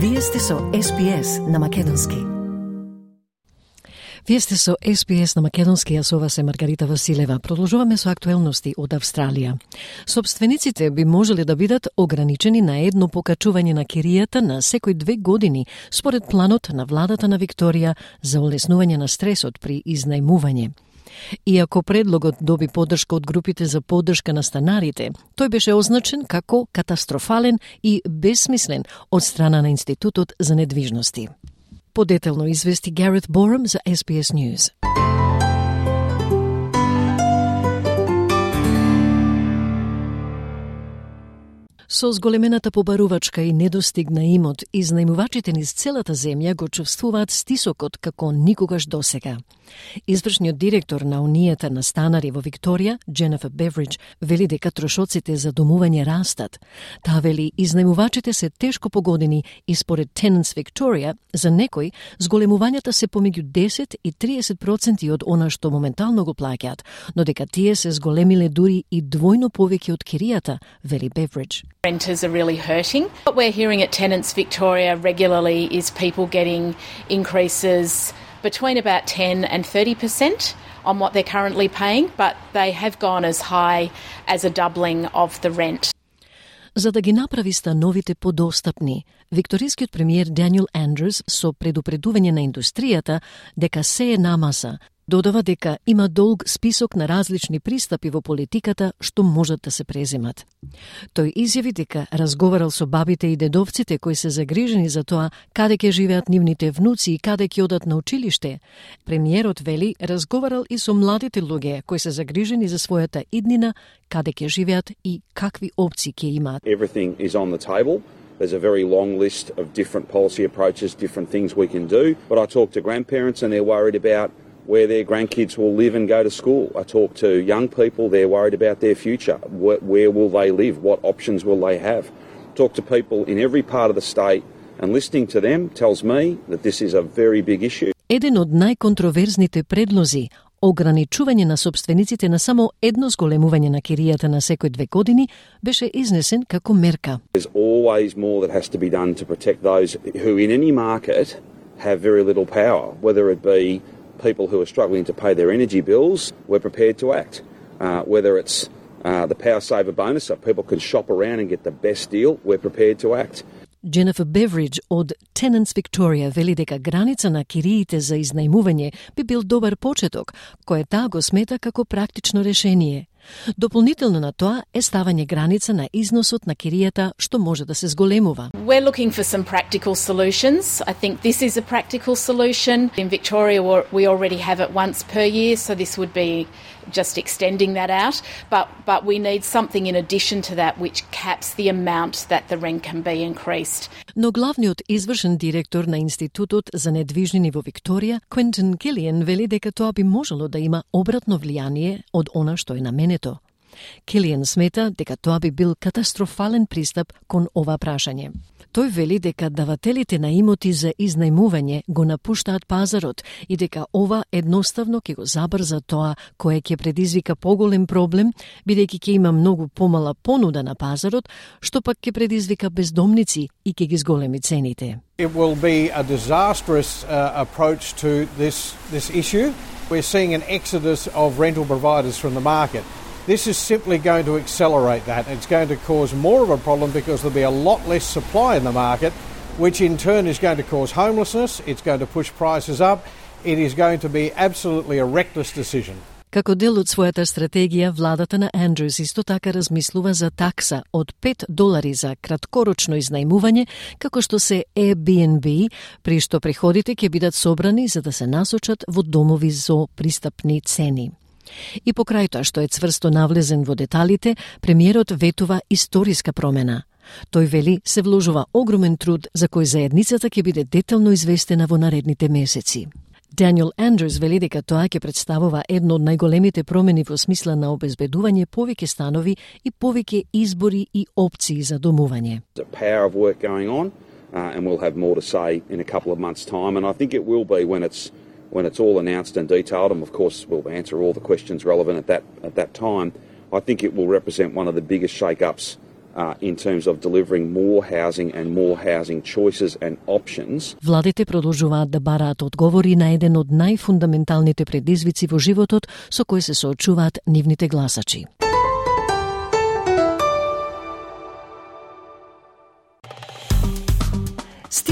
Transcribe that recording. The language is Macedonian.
Вие сте со СПС на Македонски. Вие сте со СПС на Македонски, а со вас е Маргарита Василева. Продолжуваме со актуелности од Австралија. Собствениците би можеле да бидат ограничени на едно покачување на киријата на секој две години, според планот на владата на Викторија за олеснување на стресот при изнајмување. Иако предлогот доби поддршка од групите за поддршка на станарите, тој беше означен како катастрофален и бесмислен од страна на Институтот за недвижности. Подетелно извести Гарет Борам за SBS News. Со зголемената побарувачка и недостиг на имот, изнајмувачите низ целата земја го чувствуваат стисокот како никогаш досега. Извршниот директор на Унијата на станари во Викторија, Дженефер Бевридж, вели дека трошоците за домување растат. Таа вели изнајмувачите се тешко погодени и според Tenants Victoria, за некој зголемувањата се помеѓу 10 и 30% од она што моментално го плаќаат, но дека тие се зголемиле дури и двојно повеќе од киријата, вели Бевридж. Renters are really hurting. What we're hearing at Tenants Victoria regularly is people getting increases between about 10 and 30% on what they're currently paying, but they have gone as high as a doubling of the rent. За да ги направи становите подостапни, викторискиот премиер Даниел Андрус со предупредување на индустријата дека се е намаса Додава дека има долг список на различни пристапи во политиката што можат да се преземат. Тој изјави дека разговарал со бабите и дедовците кои се загрижени за тоа каде ќе живеат нивните внуци и каде ќе одат на училиште. Премиерот вели разговарал и со младите луѓе кои се загрижени за својата иднина, каде ќе живеат и какви опции ќе имаат. Everything is on the table. There's a very long list of different policy approaches, different things we can do. But I talk to grandparents and they're worried about where their grandkids will live and go to school. I talk to young people, they're worried about their future. Where, where will they live? What options will they have? Talk to people in every part of the state, and listening to them tells me that this is a very big issue. Еден од најконтроверзните предлози ограничување на собствениците на само едно зголемување на киријата на секој две години беше изнесен како мерка. There's always more that has to be done to protect those who in any market have very little power, whether it be people who are struggling to pay their energy bills, we're prepared to act. Uh, whether it's uh, the power saver bonus, so people can shop around and get the best deal, we're prepared to act. Jennifer Beveridge од Tenants Victoria вели дека граница на кириите за изнајмување би бил добар почеток, кој таа го смета како практично решение. Дополнително на тоа е ставање граница на износот на киријата што може да се зголемува. We're looking for some practical solutions. I think this is a practical solution. In Victoria we already have it once per year, so this would be just extending that out. But but we need something in addition to that which caps the amount that the rent can be increased. Но главниот извршен директор на Институтот за недвижнини во Викторија, Квентин Килиен, вели дека тоа би можело да има обратно влијание од она што е наменето. Килиен смета дека тоа би бил катастрофален пристап кон ова прашање. Тој вели дека давателите на имоти за изнајмување го напуштаат пазарот и дека ова едноставно ќе го забрза тоа кое ќе предизвика поголем проблем, бидејќи ќе има многу помала понуда на пазарот, што пак ќе предизвика бездомници и ќе ги зголеми цените. It will be a disastrous uh, approach to this, this issue. We're seeing an exodus of rental providers from the market. This is simply going to accelerate that. It's going to cause more of a problem because there'll be a lot less supply in the market, which in turn is going to cause homelessness, it's going to push prices up, it is going to be absolutely a reckless decision. Како дел од својата стратегија, владата на Андрюс исто така размислува за такса од 5 долари за краткорочно изнајмување, како што се Airbnb, при што приходите ќе бидат собрани за да се насочат во домови со пристапни цени. И покрај тоа што е цврсто навлезен во деталите, премиерот ветува историска промена. Тој вели се вложува огромен труд за кој заедницата ќе биде детално известена во наредните месеци. Даниел Андрес вели дека тоа ќе представува едно од најголемите промени во смисла на обезбедување повеќе станови и повеќе избори и опции за домување. Uh, and we'll have more to say in a couple of months' time, and I think it will be when it's when it's all announced and detailed, and of course we'll answer all the questions relevant at that at that time, I think it will represent one of the biggest shake-ups uh, in terms of delivering more housing and more housing choices and options. Владите продолжуваат да бараат одговори на еден од најфундаменталните предизвици во животот со кој се соочуваат нивните гласачи.